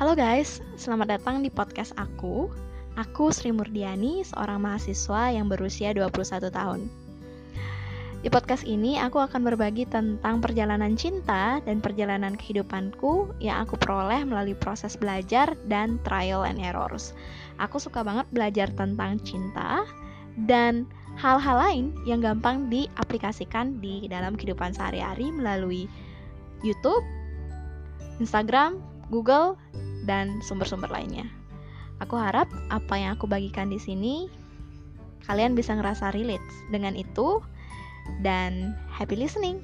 Halo guys, selamat datang di podcast aku. Aku Sri Murdiani, seorang mahasiswa yang berusia 21 tahun. Di podcast ini aku akan berbagi tentang perjalanan cinta dan perjalanan kehidupanku yang aku peroleh melalui proses belajar dan trial and errors. Aku suka banget belajar tentang cinta dan hal-hal lain yang gampang diaplikasikan di dalam kehidupan sehari-hari melalui YouTube, Instagram, Google, dan sumber-sumber lainnya. Aku harap apa yang aku bagikan di sini kalian bisa ngerasa relate dengan itu dan happy listening.